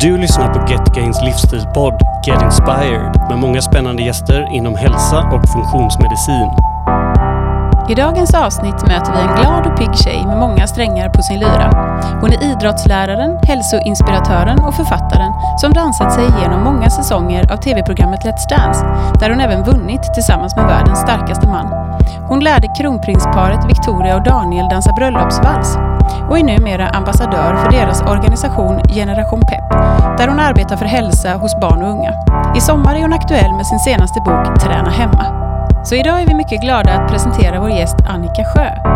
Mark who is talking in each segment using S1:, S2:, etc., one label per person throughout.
S1: Du lyssnar på Get Gains livsstilspodd Get Inspired med många spännande gäster inom hälsa och funktionsmedicin.
S2: I dagens avsnitt möter vi en glad och pigg tjej med många strängar på sin lyra. Hon är idrottsläraren, hälsoinspiratören och författaren som dansat sig igenom många säsonger av tv-programmet Let's Dance, där hon även vunnit tillsammans med världens starkaste man. Hon lärde kronprinsparet Victoria och Daniel dansa bröllopsvals och är numera ambassadör för deras organisation Generation Pep, där hon arbetar för hälsa hos barn och unga. I sommar är hon aktuell med sin senaste bok Träna hemma. Så idag är vi mycket glada att presentera vår gäst Annika Sjö.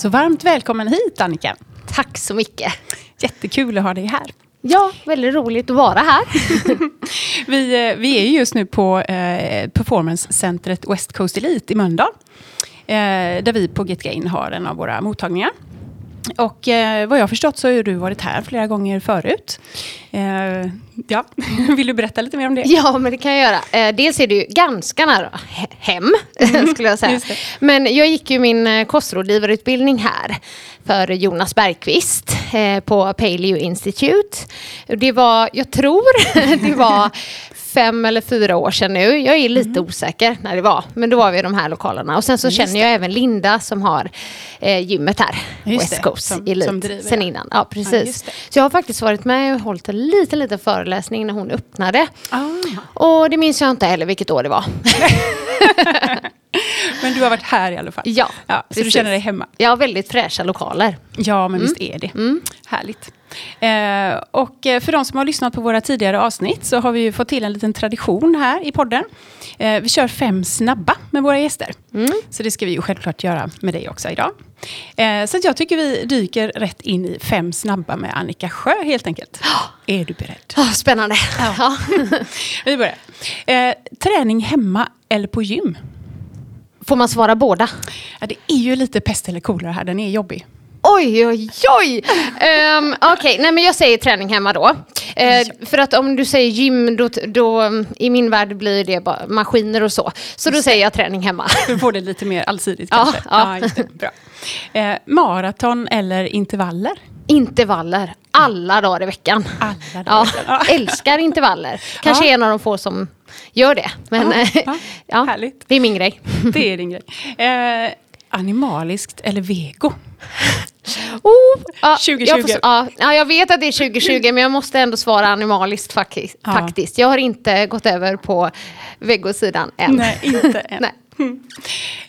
S2: Så varmt välkommen hit Annika.
S3: Tack så mycket.
S2: Jättekul att ha dig här.
S3: Ja, väldigt roligt att vara här.
S2: vi, eh, vi är just nu på eh, performancecentret West Coast Elite i Mölndal. Eh, där vi på Get Gain har en av våra mottagningar. Och eh, vad jag har förstått så har du varit här flera gånger förut. Eh, ja. Vill du berätta lite mer om det?
S3: Ja, men det kan jag göra. Eh, dels är det ju ganska nära hem, mm. skulle jag säga. Men jag gick ju min eh, kostrådgivarutbildning här för Jonas Bergqvist eh, på Paleo Institute. Det var, jag tror, det var fem eller fyra år sedan nu. Jag är lite mm. osäker när det var. Men då var vi i de här lokalerna. Och sen så känner jag även Linda som har eh, gymmet här. Just West Coast som, Elite. Som driver, sen innan. Ja, precis. Ja, så jag har faktiskt varit med och hållit en liten, liten föreläsning när hon öppnade. Ah. Och det minns jag inte heller vilket år det var.
S2: Men du har varit här i alla fall.
S3: Ja,
S2: ja Så du känner dig hemma.
S3: Ja, väldigt fräscha lokaler.
S2: Ja, men mm. visst är det. Mm. Härligt. Eh, och eh, för de som har lyssnat på våra tidigare avsnitt så har vi fått till en liten tradition här i podden. Eh, vi kör fem snabba med våra gäster. Mm. Så det ska vi ju självklart göra med dig också idag. Eh, så jag tycker vi dyker rätt in i fem snabba med Annika Sjö helt enkelt. Oh. Är du beredd?
S3: Oh, spännande. Ja.
S2: vi börjar. Träning hemma eller på gym?
S3: Får man svara båda?
S2: Ja, det är ju lite pest eller kolera här, den är jobbig.
S3: Oj, oj, oj! Um, Okej, okay. nej jag säger träning hemma då. Uh, för att om du säger gym, då, då, i min värld blir det bara maskiner och så. Så då säger jag träning hemma.
S2: Du får det lite mer allsidigt kanske. Ja, ja. ja Bra. Uh, maraton eller intervaller?
S3: Intervaller, alla dagar i veckan.
S2: Alla dagar
S3: ja, älskar intervaller. Kanske ja. en av de få som gör det. Men ja, ja, ja, Härligt. det är min grej.
S2: Det är din grej. Uh, animaliskt eller vego?
S3: Oh, ja, 2020. Jag, får, ja, ja, jag vet att det är 2020 men jag måste ändå svara animaliskt faktiskt. Ja. faktiskt. Jag har inte gått över på vegosidan än.
S2: Nej, inte än. Nej. Mm.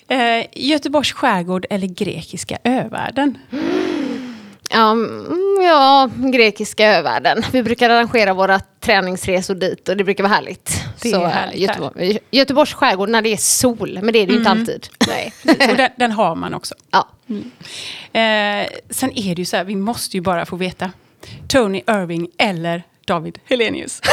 S2: Eh, Göteborgs skärgård eller grekiska övärlden?
S3: Um, ja, grekiska övärlden. Vi brukar arrangera våra träningsresor dit och det brukar vara härligt.
S2: Det så, är härligt
S3: Göteborg, Göteborgs skärgård när det är sol, men det är det ju inte mm. alltid.
S2: Nej. och den, den, har man också.
S3: Ja.
S2: Mm. Eh, sen är det ju så här, vi måste ju bara få veta. Tony Irving eller David Helenius?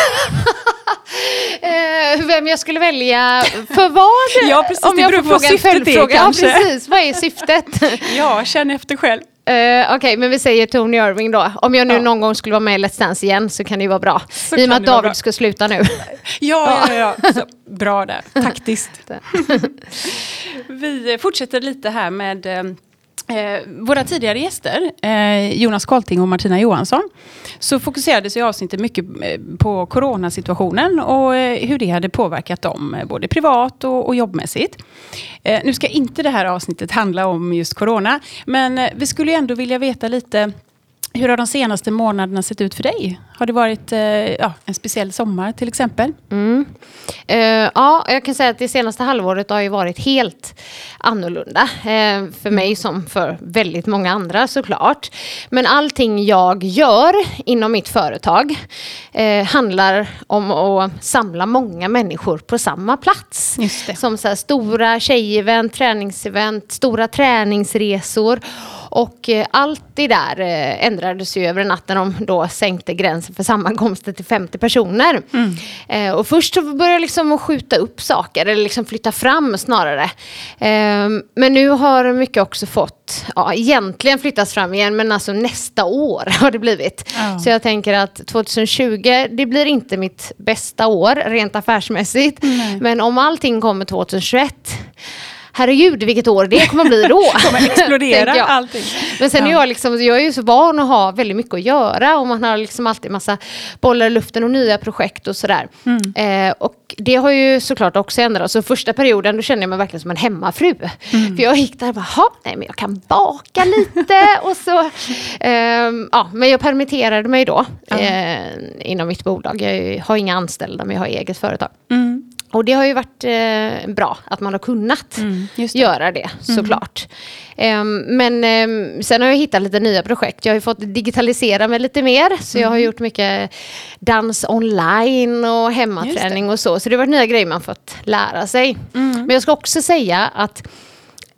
S3: eh, vem jag skulle välja för vad?
S2: Ja, precis. Om jag får fråga en följdfråga.
S3: Ja, precis. Vad är syftet?
S2: ja, känn efter själv.
S3: Uh, Okej, okay, men vi säger Tony Irving då. Om jag nu ja. någon gång skulle vara med i Let's Dance igen så kan det ju vara bra. Så I och med att David ska sluta nu.
S2: ja, ja, ja. Så, bra där. Taktiskt. vi fortsätter lite här med eh, våra tidigare gäster, eh, Jonas Kolting och Martina Johansson, så fokuserades i avsnittet mycket eh, på coronasituationen och eh, hur det hade påverkat dem, eh, både privat och, och jobbmässigt. Eh, nu ska inte det här avsnittet handla om just corona, men eh, vi skulle ändå vilja veta lite hur har de senaste månaderna sett ut för dig? Har det varit eh, ja, en speciell sommar till exempel?
S3: Mm. Uh, ja, jag kan säga att det senaste halvåret har ju varit helt annorlunda. Uh, för mig som för väldigt många andra såklart. Men allting jag gör inom mitt företag uh, handlar om att samla många människor på samma plats. Som så här, stora tjejevent, träningsevent, stora träningsresor. Och eh, allt det där eh, ändrades ju över natten de då sänkte gränsen för sammankomster till 50 personer. Mm. Eh, och först så började liksom skjuta upp saker, eller liksom flytta fram snarare. Eh, men nu har mycket också fått, ja egentligen flyttas fram igen, men alltså nästa år har det blivit. Oh. Så jag tänker att 2020, det blir inte mitt bästa år rent affärsmässigt. Mm. Men om allting kommer 2021 herregud vilket år det kommer bli då.
S2: Det kommer explodera allting.
S3: Men sen ja. är jag, liksom, jag är ju så van att ha väldigt mycket att göra och man har liksom alltid massa bollar i luften och nya projekt och sådär. Mm. Eh, och det har ju såklart också ändrats. Så första perioden då kände jag mig verkligen som en hemmafru. Mm. För jag gick där och bara, nej men jag kan baka lite och så. Eh, ja, men jag permitterade mig då eh, inom mitt bolag. Jag har inga anställda men jag har eget företag. Mm. Och det har ju varit eh, bra att man har kunnat mm, det. göra det såklart. Mm. Um, men um, sen har jag hittat lite nya projekt. Jag har ju fått digitalisera mig lite mer. Så mm. jag har mm. gjort mycket dans online och hemmaträning och så. Så det har varit nya grejer man fått lära sig. Mm. Men jag ska också säga att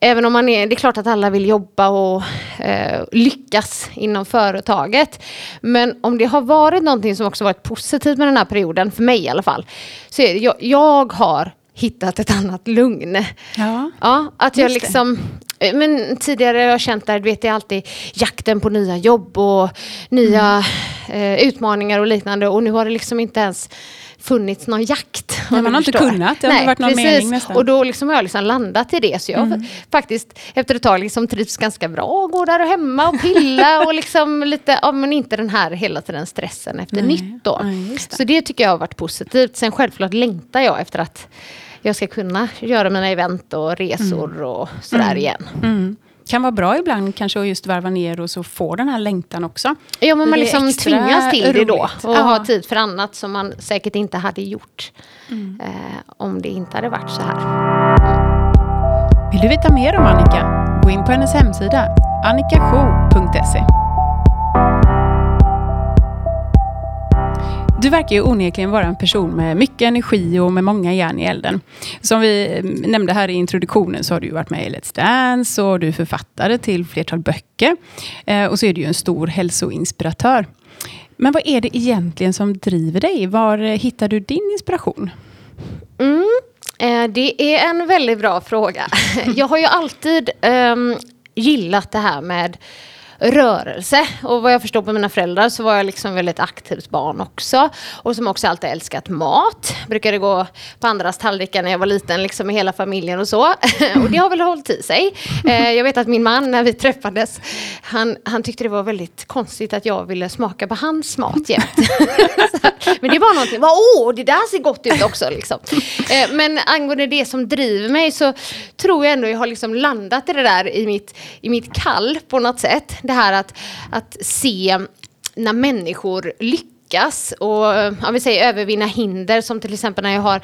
S3: även om man är, det är klart att alla vill jobba och eh, lyckas inom företaget. Men om det har varit någonting som också varit positivt med den här perioden, för mig i alla fall, så är det, jag, jag har hittat ett annat lugn. Ja, ja att jag liksom... Eh, men tidigare har jag känt där, vet jag alltid jakten på nya jobb och nya mm. eh, utmaningar och liknande. Och nu har det liksom inte ens funnits någon jakt.
S2: Nej, man har inte kunnat, det har Nej, varit någon precis. mening nästan.
S3: Och då liksom har jag liksom landat i det. Så jag mm. faktiskt efter ett tag liksom trivs ganska bra. Går där och hemma och pilla och liksom lite, ja men inte den här hela tiden stressen efter Nej. nytt då. Nej, det. Så det tycker jag har varit positivt. Sen självklart längtar jag efter att jag ska kunna göra mina event och resor mm. och sådär mm. igen.
S2: Kan vara bra ibland kanske att just varva ner och så få den här längtan också.
S3: Ja, men man liksom tvingas till det då och ja. ha tid för annat som man säkert inte hade gjort mm. eh, om det inte hade varit så här.
S2: Vill du veta mer om Annika? Gå in på hennes hemsida annikashow.se du verkar ju onekligen vara en person med mycket energi och med många järn i elden. Som vi eh, nämnde här i introduktionen så har du varit med i Let's Dance och du är författare till flertal böcker. Eh, och så är du ju en stor hälsoinspiratör. Men vad är det egentligen som driver dig? Var eh, hittar du din inspiration?
S3: Mm, det är en väldigt bra fråga. Jag har ju alltid um, gillat det här med rörelse. Och vad jag förstår på mina föräldrar så var jag liksom väldigt aktivt barn också. Och som också alltid älskat mat. Brukade gå på andras tallrikar när jag var liten, liksom med hela familjen och så. och det har väl hållit i sig. Eh, jag vet att min man, när vi träffades, han, han tyckte det var väldigt konstigt att jag ville smaka på hans mat jämt. men det var någonting, åh, det där ser gott ut också. Liksom. Eh, men angående det som driver mig så tror jag ändå jag har liksom landat i det där i mitt, i mitt kall på något sätt det här att, att se när människor lyckas och jag vill säga, övervinna hinder som till exempel när jag har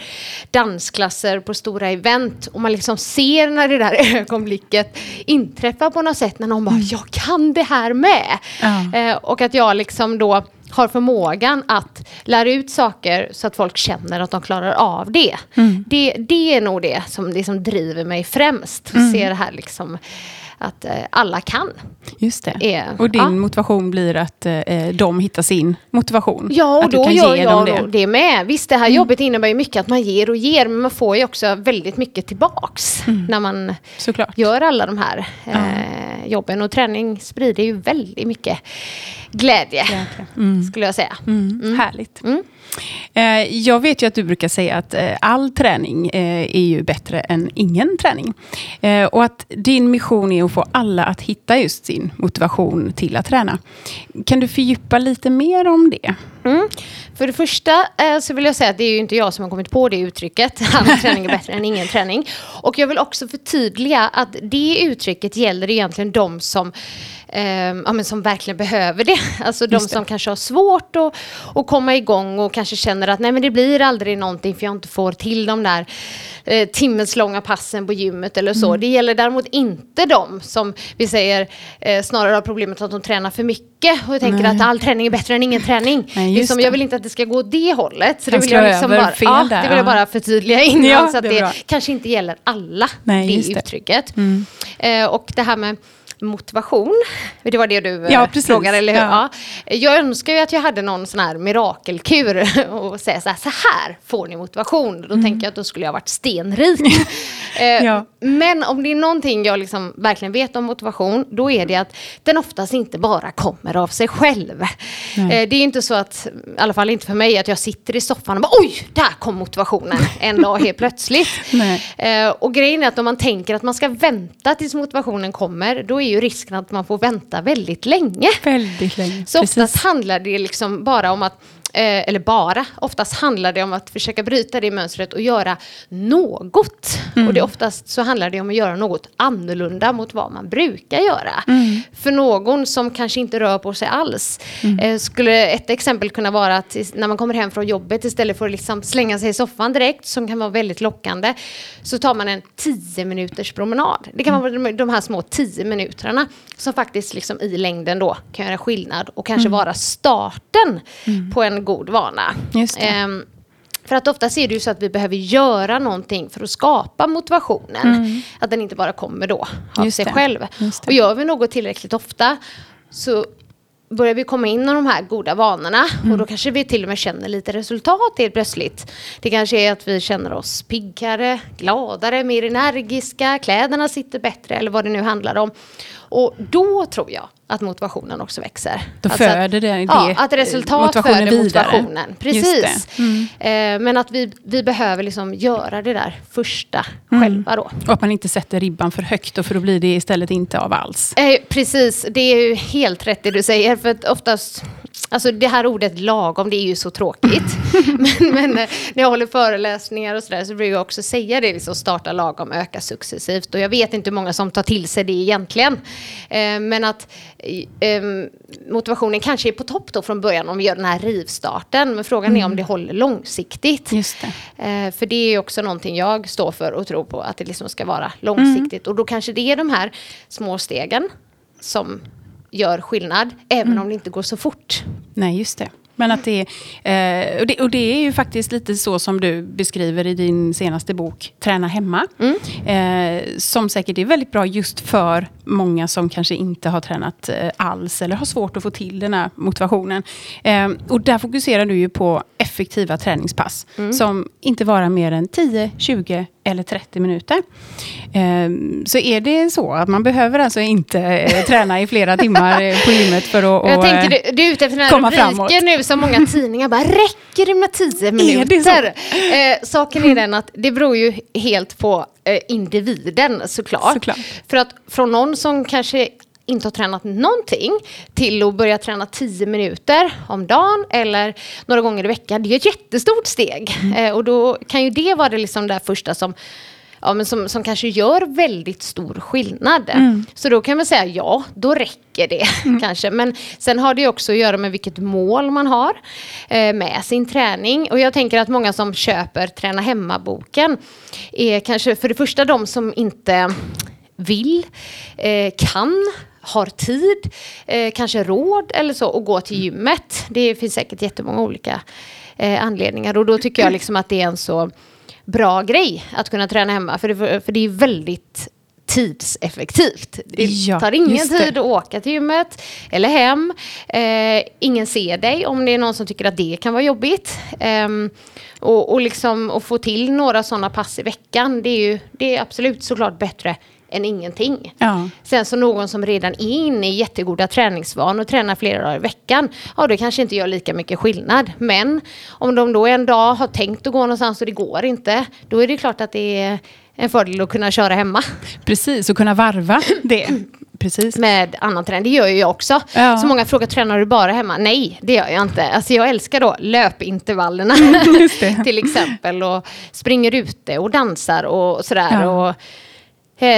S3: dansklasser på stora event och man liksom ser när det där ögonblicket inträffar på något sätt när någon bara mm. “jag kan det här med” ja. eh, och att jag liksom då har förmågan att lära ut saker så att folk känner att de klarar av det. Mm. Det, det är nog det som, det som driver mig främst. Mm. se det här liksom att eh, alla kan.
S2: Just det. Är, och din ja. motivation blir att eh, de hittar sin motivation?
S3: Ja,
S2: och
S3: då gör jag det. det med. Visst, det här mm. jobbet innebär ju mycket att man ger och ger, men man får ju också väldigt mycket tillbaks mm. när man Såklart. gör alla de här eh, jobben. Och träning sprider ju väldigt mycket glädje, mm. skulle jag säga.
S2: Mm. Mm. Härligt. Eh, jag vet ju att du brukar säga att eh, all träning eh, är ju bättre än ingen träning. Och att din mission är att få alla att hitta just sin motivation till att träna. Kan du fördjupa lite mer om det?
S3: Mm. För det första så vill jag säga att det är ju inte jag som har kommit på det uttrycket. All träning är bättre än ingen träning. Och jag vill också förtydliga att det uttrycket gäller egentligen de som eh, ja, men som verkligen behöver det. Alltså de som kanske har svårt att, att komma igång och kanske känner att nej men det blir aldrig någonting för jag inte får till de där eh, timmeslånga passen på gymmet eller så. Mm. Det gäller däremot inte de som vi säger eh, snarare har problemet att de tränar för mycket och tänker nej. att all träning är bättre än ingen träning. Nej, liksom, jag vill inte att det ska gå åt det hållet. Så det vill, jag liksom bara, ja, det vill jag bara förtydliga innan ja, så att det, det kanske inte gäller alla, nej, det uttrycket. Mm. Eh, och det här med motivation. Det var det du eh,
S2: ja,
S3: frågade, eller hur? Ja. ja. Jag önskar ju att jag hade någon sån här mirakelkur och säga så här, så här får ni motivation. Då mm. tänker jag att då skulle jag varit stenrik. eh, ja. Men om det är någonting jag liksom verkligen vet om motivation, då är det att den oftast inte bara kommer av sig själv. Eh, det är inte så att, i alla fall inte för mig, att jag sitter i soffan och bara oj, där kom motivationen en dag helt plötsligt. Eh, och grejen är att om man tänker att man ska vänta tills motivationen kommer, då är ju risken att man får vänta väldigt länge.
S2: Väldigt länge.
S3: Så Precis. oftast handlar det liksom bara om att Eh, eller bara, oftast handlar det om att försöka bryta det mönstret och göra något. Mm. Och det oftast så handlar det om att göra något annorlunda mot vad man brukar göra. Mm. För någon som kanske inte rör på sig alls. Mm. Eh, skulle ett exempel kunna vara att när man kommer hem från jobbet istället för att liksom slänga sig i soffan direkt, som kan vara väldigt lockande, så tar man en 10 minuters promenad. Det kan mm. vara de här små 10 minuterna som faktiskt liksom i längden då kan göra skillnad och kanske mm. vara starten mm. på en god vana. Um, för att ofta är det ju så att vi behöver göra någonting för att skapa motivationen. Mm. Att den inte bara kommer då av Just sig det. själv. Och gör vi något tillräckligt ofta så börjar vi komma in i de här goda vanorna mm. och då kanske vi till och med känner lite resultat helt plötsligt. Det kanske är att vi känner oss piggare, gladare, mer energiska, kläderna sitter bättre eller vad det nu handlar om. Och då tror jag att motivationen också växer.
S2: Då alltså föder det, det
S3: Ja, att resultat föder vidare. motivationen. Precis. Mm. Eh, men att vi, vi behöver liksom göra det där första mm. själva då.
S2: Och att man inte sätter ribban för högt, och för då blir det istället inte av alls.
S3: Eh, precis, det är ju helt rätt det du säger. För att oftast Alltså det här ordet lagom, det är ju så tråkigt. men, men, när jag håller föreläsningar och sådär så brukar jag också säga det, liksom starta lagom, öka successivt. Och jag vet inte hur många som tar till sig det egentligen. Eh, men att eh, motivationen kanske är på topp då från början om vi gör den här rivstarten. Men frågan mm. är om mm. det håller långsiktigt.
S2: Just det.
S3: Eh, för det är också någonting jag står för och tror på, att det liksom ska vara långsiktigt. Mm. Och då kanske det är de här små stegen som gör skillnad, även mm. om det inte går så fort.
S2: Nej, just det. Men att det, eh, och det, och det är ju faktiskt lite så som du beskriver i din senaste bok Träna hemma. Mm. Eh, som säkert är väldigt bra just för många som kanske inte har tränat eh, alls eller har svårt att få till den här motivationen. Eh, och där fokuserar du ju på effektiva träningspass mm. som inte varar mer än 10, 20 eller 30 minuter. Ehm, så är det så att man behöver alltså inte eh, träna i flera timmar på gymmet för att
S3: Jag tänker, du, du är ute efter den här rubriken nu som många tidningar bara, räcker det med 10 minuter? Eh, saken är den att det beror ju helt på eh, individen såklart. såklart. För att från någon som kanske inte har tränat någonting till att börja träna 10 minuter om dagen eller några gånger i veckan. Det är ett jättestort steg. Mm. Eh, och då kan ju det vara det liksom där första som ja, men som, som kanske gör väldigt stor skillnad. Mm. Så då kan man säga ja, då räcker det mm. kanske. Men sen har det också att göra med vilket mål man har eh, med sin träning. Och jag tänker att många som köper Träna hemma-boken är kanske för det första de som inte vill, eh, kan har tid, eh, kanske råd eller så att gå till gymmet. Det finns säkert jättemånga olika eh, anledningar och då tycker jag liksom att det är en så bra grej att kunna träna hemma för det, för det är väldigt tidseffektivt. Det ja, tar ingen tid att åka till gymmet eller hem. Eh, ingen ser dig om det är någon som tycker att det kan vara jobbigt. Eh, och, och, liksom, och få till några sådana pass i veckan, det är, ju, det är absolut såklart bättre än ingenting. Ja. Sen så någon som redan är inne i jättegoda träningsvanor och tränar flera dagar i veckan, ja det kanske inte gör lika mycket skillnad. Men om de då en dag har tänkt att gå någonstans och det går inte, då är det klart att det är en fördel att kunna köra hemma.
S2: Precis, och kunna varva det. Precis.
S3: Med annan träning, det gör jag också. Ja. Så många frågar, tränar du bara hemma? Nej, det gör jag inte. Alltså jag älskar då löpintervallerna till exempel. Och springer ute och dansar och sådär. Ja. Och,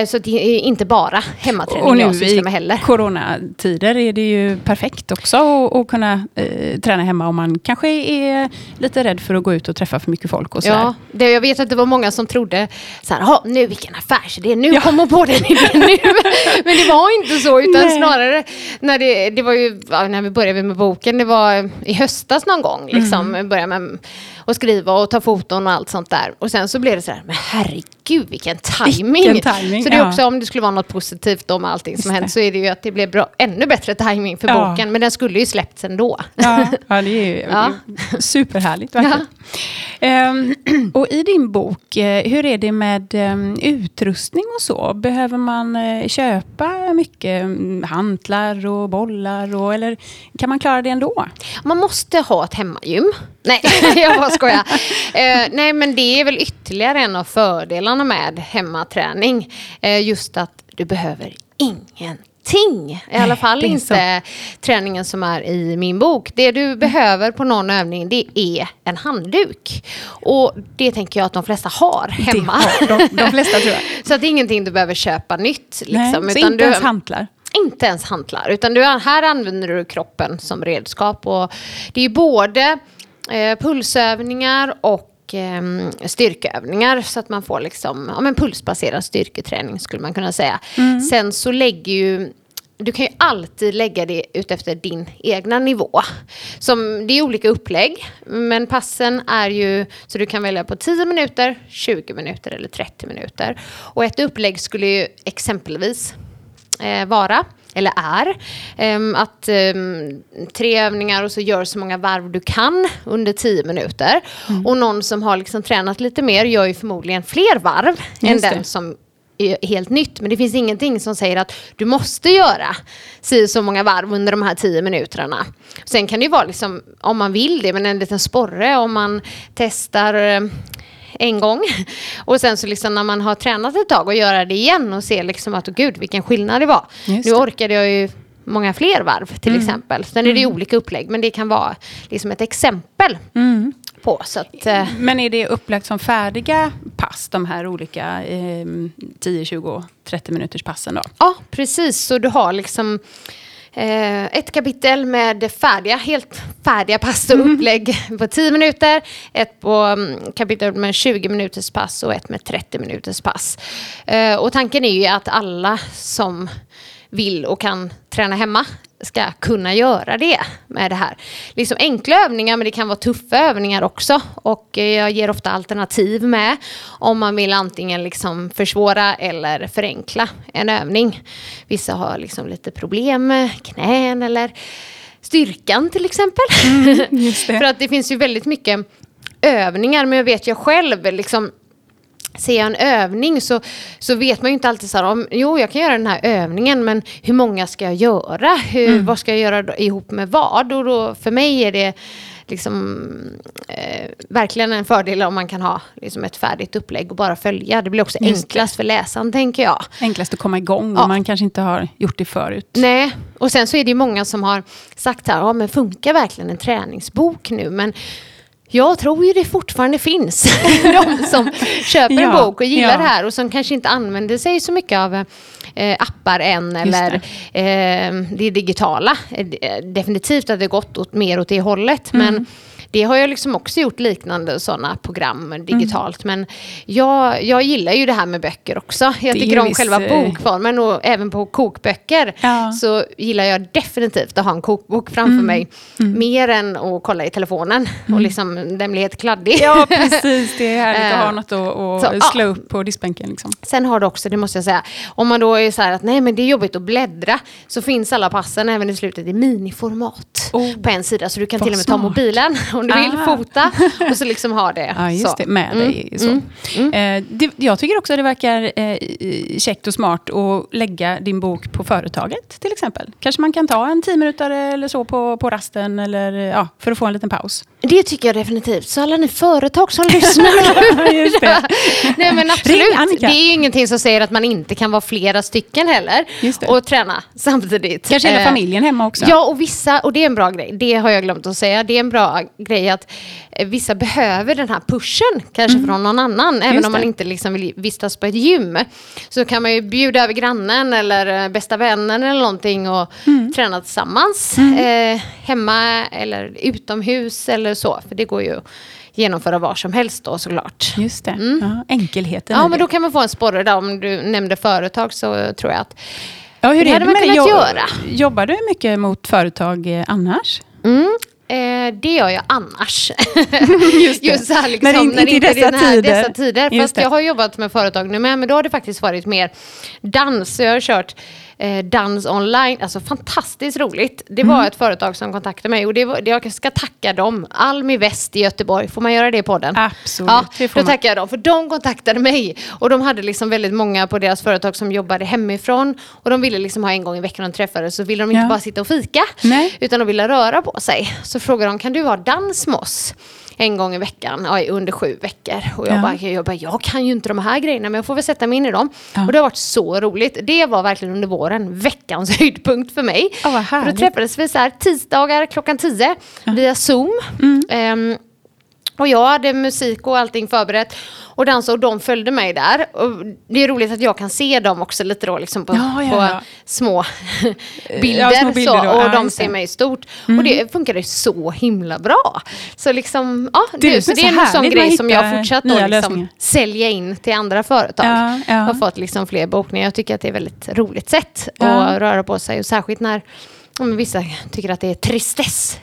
S3: så det är inte bara hemmaträning och nu jag sysslar med heller.
S2: i coronatider är det ju perfekt också att kunna eh, träna hemma om man kanske är lite rädd för att gå ut och träffa för mycket folk. Och så
S3: ja, det, jag vet att det var många som trodde så här, nu vilken affärsidé, nu ja. kommer på den idén nu. Men det var inte så, utan Nej. snarare när det, det var ju, när vi började med boken, det var i höstas någon gång, liksom, mm. började med att skriva och ta foton och allt sånt där. Och sen så blev det så här, men herregud gud vilken timing.
S2: Vilken timing,
S3: så det är
S2: ja.
S3: också om det skulle vara något positivt med allting som
S2: Just
S3: hänt
S2: det.
S3: så är det ju att det blev bra, ännu bättre timing för
S2: Ja.
S3: boken. Men den skulle ju släppts ändå.
S2: Ja, ja det är ju
S3: Ja.
S2: superhärligt verkligen. Ehm, och i din bok, eh, hur är det med ehm, utrustning och så? Behöver man eh, köpa mycket mm, hantlar och bollar? Och, eller kan man klara det ändå?
S3: Man måste ha ett hemmagym. Nej, jag bara skojar. Eh, nej, men det är väl ytterligare en av fördelarna med hemmaträning. Eh, just att du behöver ingenting. I alla
S2: Nej,
S3: fall
S2: är
S3: inte träningen som är i min bok. Det du behöver på någon övning det är en handduk. Och det tänker jag att de flesta har hemma.
S2: Har de, de flesta tror jag.
S3: Så att det är ingenting du behöver köpa nytt. Liksom,
S2: Nej, så inte
S3: du,
S2: ens hantlar?
S3: inte ens hantlar, utan du, här använder du kroppen som redskap. Och det är både eh, pulsövningar och eh, styrkeövningar så att man får liksom, ja, men pulsbaserad styrketräning skulle man kunna säga. Sen så lägger ju du kan ju alltid lägga det utefter din egna nivå. Som, det är olika upplägg, men passen är ju så du kan välja på 10 minuter, 20 minuter eller 30 minuter. Och ett upplägg skulle ju exempelvis eh, vara, eller är, ehm, att ehm, tre övningar och så gör så många varv du kan under 10 minuter. Och någon som har liksom tränat lite mer gör ju förmodligen fler varv än
S2: Just det.
S3: den som är helt nytt. Men det finns ingenting som säger att du måste göra si så många varv under de här 10 minuterna. Sen kan det ju vara liksom, om man vill det, men en liten sporre om man testar eh, en gång. Och sen så liksom när man har tränat ett tag och göra det igen och se liksom att, oh, gud vilken skillnad det var.
S2: Just
S3: nu
S2: det.
S3: orkade jag ju många fler varv till exempel. Sen är det ju olika upplägg, men det kan vara liksom ett exempel på. Så att, eh,
S2: Men är det upplagt som färdiga pass, de här olika eh, 10, 20, 30 minuters passen då?
S3: Ja, precis. Så du har liksom ett kapitel med färdiga, helt färdiga pass och upplägg på 10 minuter. Ett på mm, kapitel med 20 minuters pass och ett med 30 minuters pass. Eh, och tanken är ju att alla som vill och kan träna hemma ska kunna göra det med det här. Liksom enkla övningar men det kan vara tuffa övningar också. Och eh, jag ger ofta alternativ med om man vill antingen liksom försvåra eller förenkla en övning. Vissa har liksom lite problem med knän eller styrkan till exempel.
S2: det.
S3: För att det finns ju väldigt mycket övningar men jag vet jag själv liksom Ser jag en övning så, så vet man ju inte alltid så här, om, jo jag kan göra den här övningen men hur många ska jag göra? Hur, Vad ska jag göra ihop med vad? Och då, för mig är det liksom, eh, verkligen en fördel om man kan ha liksom ett färdigt upplägg och bara följa. Det blir också
S2: Just det.
S3: enklast för läsaren tänker jag.
S2: Enklast att komma igång
S3: Ja.
S2: om man kanske inte har gjort det förut.
S3: Nej, och sen så är det ju många som har sagt här, ja men funkar verkligen en träningsbok nu? Men jag tror ju det fortfarande finns de som köper en bok och gillar
S2: ja.
S3: det här och som kanske inte använder sig så mycket av eh, appar än eller eh, det digitala. Eh, definitivt att det gått åt, mer åt det hållet
S2: Mm.
S3: men det har jag liksom också gjort liknande sådana program digitalt.
S2: Mm.
S3: Men jag, jag gillar ju det här med böcker också. Jag
S2: Det
S3: tycker om
S2: viss,
S3: själva bokformen och även på kokböcker
S2: Ja.
S3: så gillar jag definitivt att ha en kokbok framför
S2: Mm.
S3: mig. Mer än att kolla i telefonen och liksom den blir helt kladdig.
S2: Ja, precis. Det är härligt att ha
S3: Eh,
S2: något att,
S3: så,
S2: att
S3: ja.
S2: slå upp på diskbänken. Liksom.
S3: Sen har du också, det måste jag säga, om man då är så här att nej men det är jobbigt att bläddra så finns alla passen även i slutet i miniformat
S2: Oh,
S3: på en sida så du kan
S2: vad
S3: till och med ta
S2: smart.
S3: mobilen om du vill
S2: Ah.
S3: fota och så liksom ha det.
S2: Ja, just
S3: så.
S2: det. Med
S3: Mm,
S2: dig. Så.
S3: mm,
S2: Eh, det, jag tycker också att det verkar eh, käckt och smart att lägga din bok på företaget till exempel. Kanske man kan ta en tio minuter eller så på, på rasten eller, ja, för att få en liten paus.
S3: Det tycker jag definitivt. Så alla ni företag som lyssnar. Nej men absolut. Det är ju ingenting som säger att man inte kan vara flera stycken heller. Och träna samtidigt.
S2: Kanske hela
S3: Eh,
S2: familjen hemma också.
S3: Ja, och vissa, och det är en bra grej, det har jag glömt att säga, det är en bra grej att eh, vissa behöver den här pushen, kanske från någon annan, även
S2: Mm.
S3: Om man inte liksom vill vistas på ett gym. Så kan man ju bjuda över grannen eller eh, bästa vännen eller någonting och
S2: Mm.
S3: träna tillsammans. Eh, hemma eller utomhus eller så, för det går ju att genomföra var som helst då såklart.
S2: Just det. Ja, enkelheten
S3: Mm. Ja, men då kan man få en sporre där. Om du nämnde företag så tror jag att
S2: Ja, hur
S3: det
S2: är
S3: hade
S2: det
S3: man
S2: med
S3: kunnat
S2: jo-
S3: göra.
S2: Jobbar du mycket mot företag eh, annars?
S3: Mm. Eh, det gör jag annars.
S2: Just,
S3: Just här, liksom,
S2: När inte-
S3: när
S2: inte dessa
S3: här,
S2: tider.
S3: dessa tider. Fast jag har jobbat med företag nu med, men då har det faktiskt varit mer dans. Jag har kört eh, dans online, alltså fantastiskt roligt. Det
S2: Mm.
S3: var ett företag som kontaktade mig och det var, det, jag ska tacka dem. Almi Väst i Göteborg, får man göra det i podden?
S2: Absolut,
S3: Ja,
S2: det får
S3: då
S2: man.
S3: tackar jag dem, för de kontaktade mig. Och de hade liksom väldigt många på deras företag som jobbade hemifrån. Och de ville liksom ha en gång i veckan de träffades, så ville de inte
S2: Ja.
S3: bara sitta och fika.
S2: Nej.
S3: Utan de ville röra på sig. Så frågade de, kan du ha dans med oss? En gång i veckan, ja, under sju veckor. Och jag,
S2: Ja.
S3: bara, jag bara, jag kan ju inte de här grejerna, men jag får väl sätta mig in i dem.
S2: Ja.
S3: Och det har varit så roligt. Det var verkligen under våren veckans höjdpunkt för mig.
S2: Ja, vad
S3: för då träffades vi så här tisdagar klockan 10 via Zoom.
S2: Mm.
S3: Ehm, och jag hade musik och allting förberett och dansade och de följde mig där. Och det är roligt att jag kan se dem också lite då liksom på,
S2: Ja, ja,
S3: på
S2: ja.
S3: små bilder.
S2: Små bilder
S3: så, och de.
S2: Mm.
S3: ser mig stort. Och det funkade så himla bra. Så liksom, ja, det, så
S2: men
S3: det
S2: så
S3: är en sån grej som jag fortsatt att liksom sälja in till andra företag.
S2: Ja, ja.
S3: Har fått liksom fler bokningar. Jag tycker att det är ett väldigt roligt sätt att röra på sig. Och särskilt när vissa tycker att det är tristess.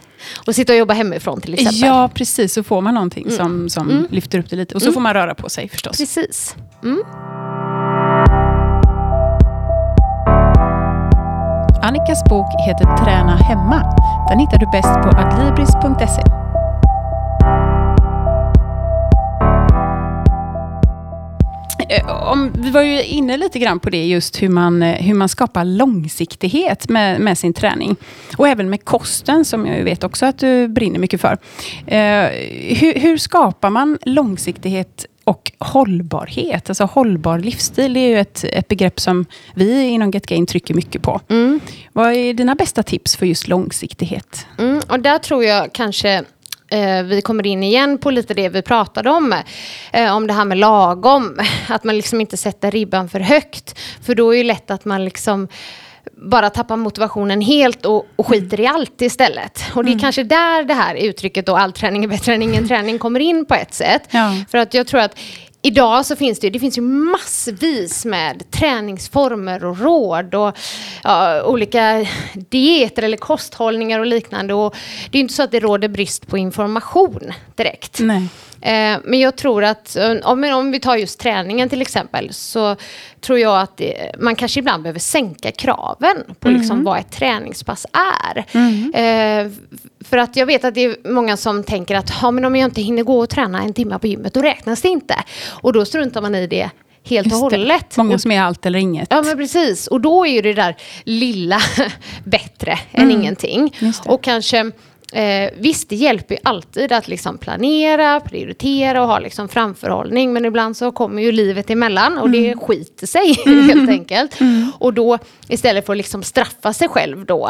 S3: Och sitta och jobba hemifrån till exempel.
S2: Ja, precis. Så får man någonting som, som lyfter upp det lite. Och så får man röra på sig förstås.
S3: Precis. Mm.
S2: Annikas bok heter Träna hemma. Den hittar du bäst på adlibris.se. Om, vi var ju inne lite grann på det, just hur man, eh, hur man skapar långsiktighet med, med sin träning. Och även med kosten, som jag vet också att du brinner mycket för. Eh, hur, hur skapar man långsiktighet och hållbarhet? Alltså hållbar livsstil det är ju ett, ett begrepp som vi inom Get Gain trycker mycket på.
S3: Mm.
S2: Vad är dina bästa tips för just långsiktighet?
S3: Mm, och där tror jag kanske eh, vi kommer in igen på lite det vi pratade om. Eh, om det här med lagom. Att man liksom inte sätter ribban för högt. För då är det lätt att man liksom bara tappar motivationen helt och, och skiter i allt istället. Och det är kanske där det här uttrycket då all träning är bättre än ingen träning kommer in på ett sätt.
S2: Ja.
S3: För att jag tror att Idag så finns det, ju- det finns ju massvis med träningsformer och råd och ja, olika dieter eller kosthållningar och liknande. Och det är ju inte så att det råder brist på information direkt.
S2: Nej.
S3: Eh, men jag tror att, eh, om, om vi tar just träningen till exempel, så tror jag att det, man kanske ibland behöver sänka kraven på liksom vad ett träningspass är. Eh, för att jag vet att det är många som tänker att ja, men om jag inte hinner gå och träna en timme på gymmet, då räknas det inte. Och då struntar man i det helt och hållet.
S2: Många som är allt eller inget.
S3: Ja men precis, och då är ju det där lilla bättre än ingenting.
S2: Mm. Just det.
S3: Och kanske Eh, visst, det hjälper ju alltid att liksom planera, prioritera och ha liksom framförhållning. Men ibland så kommer ju livet emellan och
S2: Mm.
S3: det skiter sig helt enkelt. Och då istället för att liksom straffa sig själv då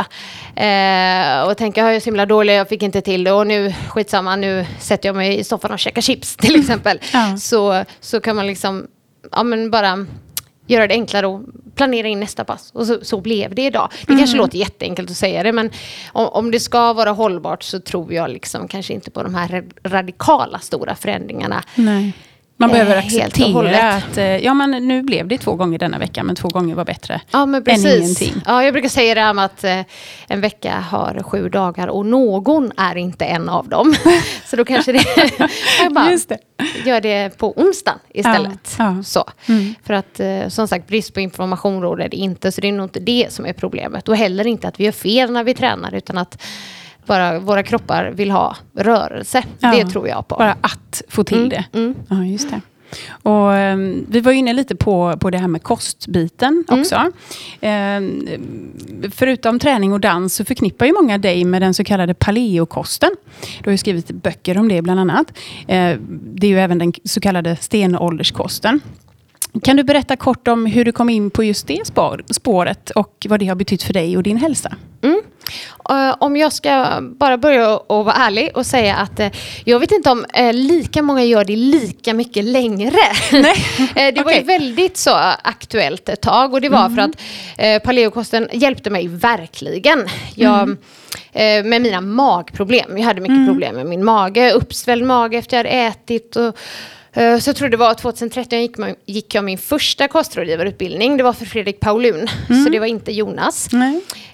S3: eh, och tänka jag är så himla dålig, jag fick inte till det och nu skitsamma, nu sätter jag mig i soffan och käkar chips till exempel.
S2: Ja.
S3: Så, så kan man liksom ja, men bara göra det enklare och planera in nästa pass. Och så, så blev det idag. Det
S2: Mm.
S3: kanske låter jätteenkelt att säga det, men om, om det ska vara hållbart så tror jag liksom kanske inte på de här ra- radikala stora förändringarna.
S2: Nej. Man
S3: Eh,
S2: behöver acceptera att eh, ja, men nu blev det två gånger denna vecka, men två gånger var bättre
S3: Ja, men
S2: än
S3: precis.
S2: ingenting.
S3: Ja, jag brukar säga det här med att eh, en vecka har sju dagar och någon är inte en av dem. så då kanske det... jag bara,
S2: Just det.
S3: gör det på onsdagen istället.
S2: Ja, ja.
S3: Så.
S2: Mm.
S3: För att eh, som sagt brist på information råder det inte. Så det är nog inte det som är problemet. Och heller inte att vi gör fel när vi tränar. Utan att bara våra kroppar vill ha rörelse.
S2: Ja.
S3: Det tror jag på.
S2: Bara att få till
S3: Mm,
S2: det.
S3: mm.
S2: Ja, just det. Och, ehm, vi var inne lite på, på det här med kostbiten
S3: Mm.
S2: också. Ehm, förutom träning och dans så förknippar ju många dig med den så kallade paleokosten. Du har ju skrivit böcker om det bland annat. Eh, det är ju även den så kallade stenålderskosten. Kan du berätta kort om hur du kom in på just det spår, spåret och vad det har betytt för dig och din hälsa?
S3: Mm. Eh, om jag ska bara börja och vara ärlig och säga att eh, jag vet inte om eh, lika många gör det lika mycket längre. Eh, det var ju
S2: Okej.
S3: väldigt så aktuellt ett tag och det var för att paleokosten hjälpte mig verkligen. Jag, eh, med mina magproblem. Jag hade mycket problem med min mage, uppsvälld mage efter jag hade ätit. Och, så jag tror det var 2013 gick, man, gick jag min första kostrådgivarutbildning. Det var för Fredrik Paulun, mm. så det var inte Jonas.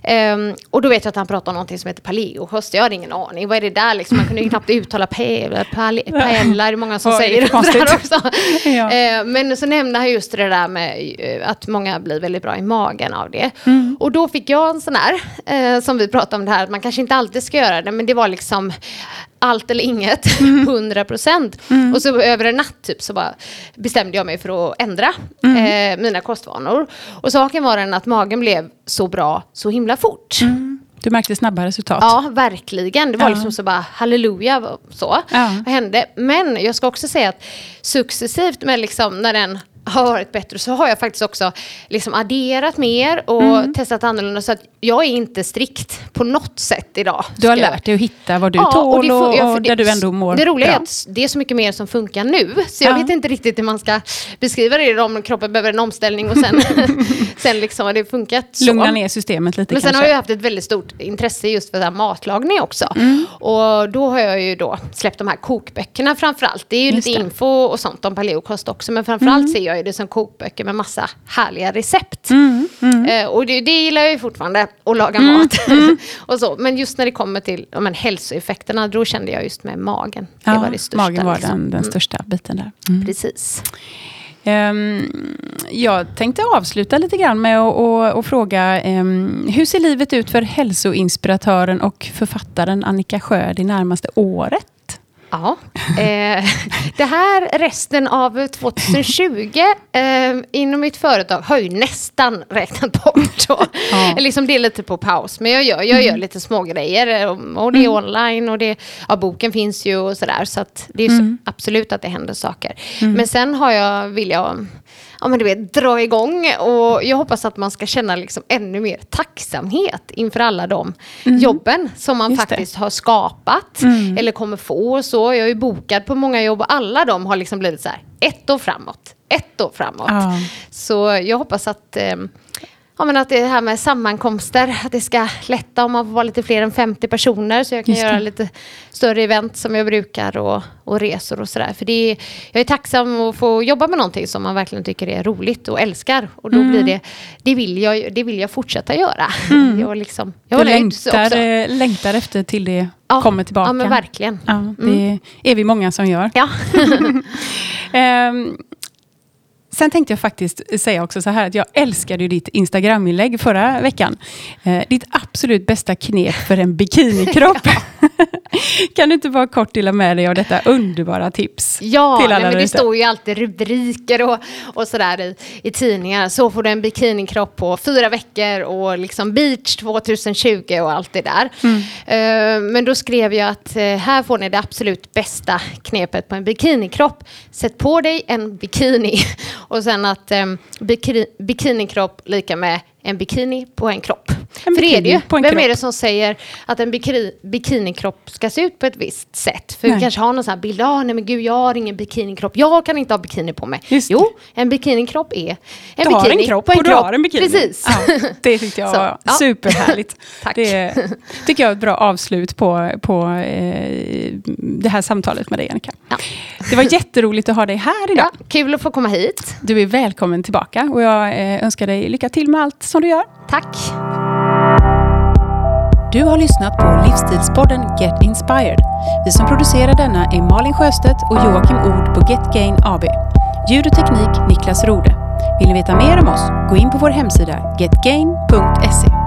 S3: Um, och då vet jag att han pratade om någonting som heter paleokost. Jag hade ingen aning. Vad är det där liksom? Man kunde ju knappt uttala paella. Paella är det många som säger. Det där också. ja. uh, men så nämnde han just det där med uh, att många blir väldigt bra i magen av det. Mm. Och då fick jag en sån här, uh, som vi pratade om det här, att man kanske inte alltid ska göra det, men det var liksom allt eller inget, mm. 100 procent. Mm. Och så över en natt typ så bara bestämde jag mig för att ändra mm. eh, mina kostvanor. Och saken var den att magen blev så bra så himla fort.
S2: Mm. Du märkte snabba resultat?
S3: Ja, verkligen. Det var ja. liksom så bara halleluja, så. Ja. Vad hände? Men jag ska också säga att successivt med liksom när den har varit bättre så har jag faktiskt också liksom adderat mer och mm. testat annorlunda. Så att jag är inte strikt på något sätt idag.
S2: Du har lärt dig att hitta vad du ja, tål och, och, och, och där du ändå mår
S3: Det roliga
S2: bra.
S3: är att det är så mycket mer som funkar nu. Så jag ja. vet inte riktigt hur man ska beskriva det om kroppen behöver en omställning och sen, sen liksom har det funkat så.
S2: Lugna ner systemet lite
S3: Men
S2: sen
S3: kanske. har jag haft ett väldigt stort intresse just för här matlagning också. Mm. Och då har jag ju då släppt de här kokböckerna framförallt. Det är ju just lite det. info och sånt om paleokost också. Men framförallt mm. ser jag ju det som kokböcker med massa härliga recept. Mm. mm. Eh, och det, det gillar jag ju fortfarande, att laga mm. mat. Mm. och så. Men just när det kommer till ja, men, hälsoeffekterna, då kände jag just med magen.
S2: Ja,
S3: det var det största.
S2: Magen var liksom. den, den mm. största biten där.
S3: Mm. Precis.
S2: Um, jag tänkte avsluta lite grann med att fråga um, hur ser livet ut för hälsoinspiratören och författaren Annika Sjö det närmaste året?
S3: Ja, eh, det här resten av 2020 eh, inom mitt företag har ju nästan räknat bort. Då. Ja. liksom det är lite på paus, men jag gör, jag gör mm. lite små grejer och det är mm. online och det, ja, boken finns ju och sådär. Så det är mm. så, absolut att det händer saker. Mm. Men sen har jag, vill jag ja, men du vet, dra igång. Och jag hoppas att man ska känna liksom ännu mer tacksamhet inför alla de mm. jobben som man Just faktiskt det. har skapat mm. eller kommer få. Så jag är bokad på många jobb och alla de har liksom blivit så här, ett år framåt, ett år framåt. Ja. Så jag hoppas att eh, ja, men att det här med sammankomster, att det ska lätta om man får vara lite fler än 50 personer så jag kan göra lite större event som jag brukar och, och resor och sådär. För det är, jag är tacksam att få jobba med någonting som man verkligen tycker är roligt och älskar. Och då mm. blir det, det vill, jag, det vill jag fortsätta göra. Mm. Jag, liksom, jag
S2: du längtar, eh, längtar efter till det ja, kommer tillbaka.
S3: Ja, men verkligen.
S2: Ja, det mm. är vi många som gör.
S3: Ja.
S2: um, Sen tänkte jag faktiskt säga också så här att jag älskade ditt Instagram-inlägg förra veckan. Eh, ditt absolut bästa knep för en bikinikropp. kan du inte bara kort dela med dig av detta underbara tips?
S3: Ja, till alla nej, men det står ju alltid rubriker och, och sådär i, i tidningar. Så får du en bikinikropp på fyra veckor och liksom beach 2020 och allt det där. Mm. Uh, men då skrev jag att uh, här får ni det absolut bästa knepet på en bikinikropp. Sätt på dig en bikini och sen att eh, bikini, bikinikropp lika med en bikini på en kropp. En För det är det ju. Vem kropp. är det som säger att en bikini, bikinikropp ska se ut på ett visst sätt? För nej. vi kanske har någon sån här bild, ah, nej men gud jag har ingen bikinikropp, jag kan inte ha bikini på mig. Just jo, en bikinikropp är en
S2: du
S3: bikini
S2: har en kropp på en
S3: och
S2: kropp. du har en bikini.
S3: Precis.
S2: Ja, det tyckte jag så, var ja. superhärligt.
S3: Tack.
S2: Det tycker jag är ett bra avslut på, på eh, det här samtalet med dig Annika. Ja. Det var jätteroligt att ha dig här idag.
S3: Ja, kul att få komma hit.
S2: Du är välkommen tillbaka och jag eh, önskar dig lycka till med allt som du gör.
S3: Tack.
S2: Du har lyssnat på livsstilspodden Get Inspired. Vi som producerar denna är Malin Sjöstedt och Joakim Ord på Get Gain AB. Ljud och teknik Niklas Rode. Vill ni veta mer om oss? Gå in på vår hemsida getgain.se.